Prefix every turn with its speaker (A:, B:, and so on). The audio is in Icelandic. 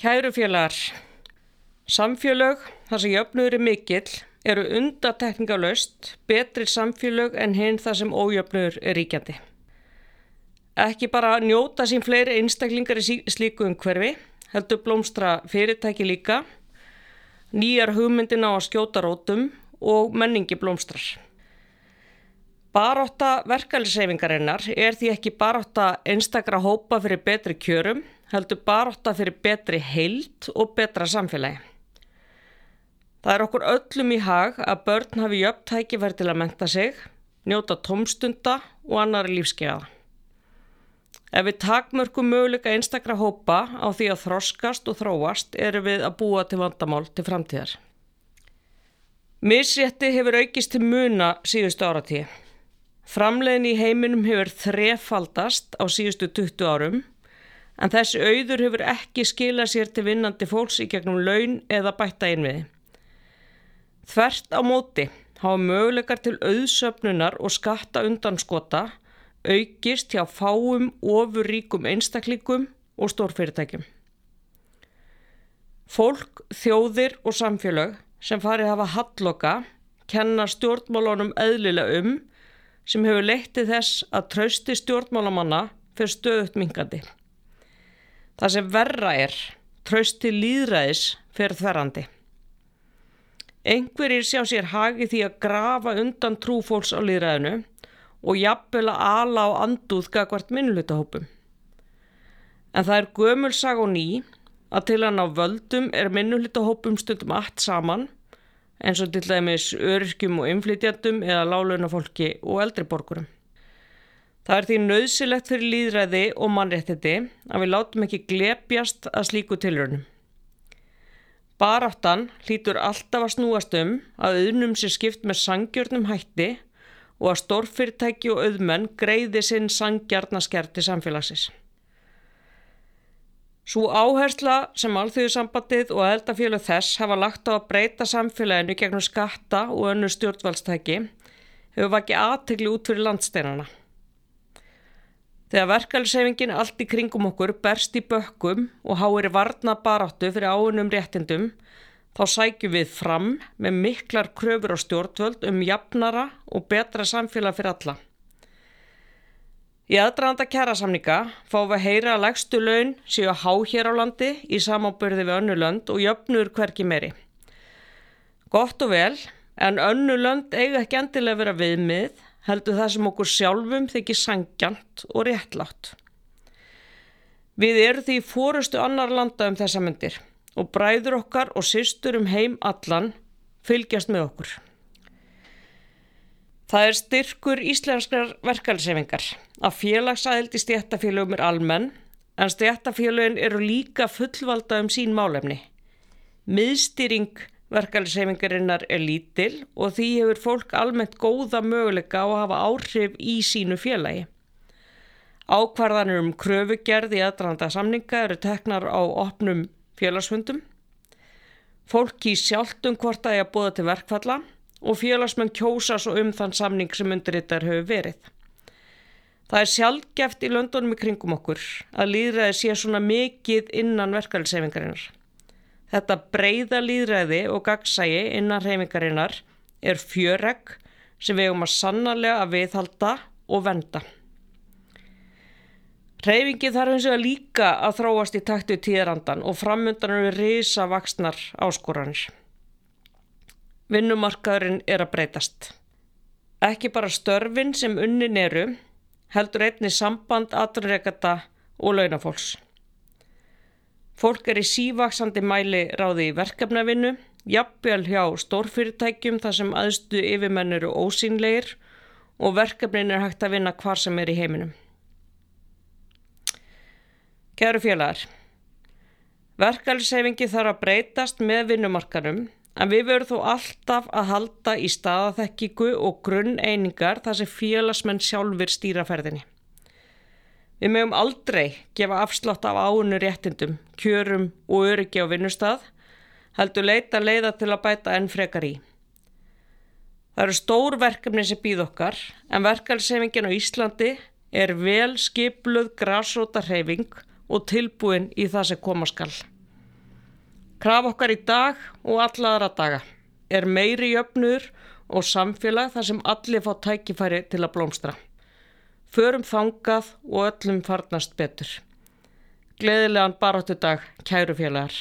A: Kæru félagar, samfélög þar sem jöfnur er mikill eru undatekningalöst betri samfélög en hinn þar sem ójöfnur er ríkjandi. Ekki bara njóta sín fleiri einstaklingar í slíku umhverfi, heldur blómstra fyrirtæki líka, nýjar hugmyndin á að skjóta rótum og menningi blómstrar. Baróta verkefliðseyfingarinnar er því ekki baróta einstakra hópa fyrir betri kjörum, heldur baróta fyrir betri heilt og betra samfélagi. Það er okkur öllum í hag að börn hafi jöfn tækifæri til að menta sig, njóta tómstunda og annari lífskeiða. Ef við takmörkum möguleika einstakra hópa á því að þroskast og þróast eru við að búa til vandamál til framtíðar. Misrétti hefur aukist til muna síðustu áratíð. Framlegin í heiminum hefur þrefaldast á síðustu 20 árum en þessi auður hefur ekki skilað sér til vinnandi fólks í gegnum laun eða bætta einviði. Þvert á móti hafa möguleikar til auðsöfnunar og skatta undanskota aukist hjá fáum ofurríkum einstaklingum og stórfyrirtækjum. Fólk, þjóðir og samfélög sem farið hafa halloka kenna stjórnmálunum eðlilega um sem hefur leittið þess að trausti stjórnmálamanna fyrir stöðut mingandi. Það sem verra er, trausti líðræðis fyrir þverrandi. Engverir sjá sér hagi því að grafa undan trúfólks á líðræðinu og jafnvel að ala á anduð gagvart minnlutahópum. En það er gömulsag og ný að til hann á völdum er minnlutahópum stundum allt saman eins og til dæmis öryrkjum og inflytjandum eða lálunafólki og eldriborgurum. Það er því nöðsilegt fyrir líðræði og mannréttiti að við látum ekki glepjast að slíku tilrönum. Baráttan hlýtur alltaf að snúast um að auðnum sér skipt með sangjörnum hætti og að stórfyrirtæki og auðmenn greiði sinn sangjarnaskerti samfélagsins. Svo áhersla sem alþjóðsambandið og eldafjölu þess hafa lagt á að breyta samfélaginu gegnum skatta og önnu stjórnvaldstæki hefur vakið aðtegli út fyrir landsteinana. Þegar verkefælsefingin allt í kringum okkur berst í bökkum og háir varna baráttu fyrir áunum réttindum þá sækjum við fram með miklar kröfur á stjórnvöld um jafnara og betra samfélag fyrir alla. Í aðdraðanda kjærasamninga fáum við heyra að legstu laun séu að há hér á landi í samábyrði við önnu lönd og jöfnur hverki meiri. Gott og vel, en önnu lönd eiga ekki endilega vera viðmið, heldur það sem okkur sjálfum þykir sangjant og réttlátt. Við erum því fórustu annar landa um þessa myndir og bræður okkar og sýstur um heim allan fylgjast með okkur. Það er styrkur íslenskar verkefælsefingar að félagsæðild í stjættafélögum er almenn en stjættafélögin eru líka fullvalda um sín málefni. Miðstýring verkefælsefingarinnar er lítil og því hefur fólk almennt góða möguleika á að hafa áhrif í sínu félagi. Ákvarðanir um kröfugerð í aðranda samninga eru teknar á opnum félagsfundum. Fólk kýr sjálft um hvort að ég að búða til verkfalla og félagsmenn kjósa svo um þann samning sem undirrittar hefur verið. Það er sjálfgeft í löndunum í kringum okkur að líðræði sé svona mikið innan verkefælsefingarinnar. Þetta breyða líðræði og gagsægi innan reyfingarinnar er fjörregg sem við um að sannarlega að viðhalda og venda. Reyfingi þarf eins og að líka að þróast í taktu tíðrandan og framöndan eru risa vaksnar áskoranir vinnumarkaðurinn er að breytast. Ekki bara störfin sem unnin eru, heldur einni samband aðrunreikata og launafólks. Fólk er í sívaksandi mæli ráði í verkefnavinnu, jafnvel hjá stórfyrirtækjum þar sem aðstu yfirmenn eru ósýnleir og verkefnin er hægt að vinna hvar sem er í heiminum. Kæru félagar, verkefælsefingi þarf að breytast með vinnumarkanum En við verðum þó alltaf að halda í staðaþekkingu og grunneiningar þar sem félagsmenn sjálfur stýraferðinni. Við mögum aldrei gefa afslátt af áunnu réttindum, kjörum og öryggi á vinnustad, heldur leita leiða til að bæta enn frekar í. Það eru stór verkefni sem býð okkar, en verkefnisefingin á Íslandi er vel skipluð grásróta hreyfing og tilbúin í það sem koma skall. Kraf okkar í dag og allaðara daga er meiri jöfnur og samfélag þar sem allir fá tækifæri til að blómstra. Förum þangað og öllum farnast betur. Gleðilegan baráttu dag, kæru félagar.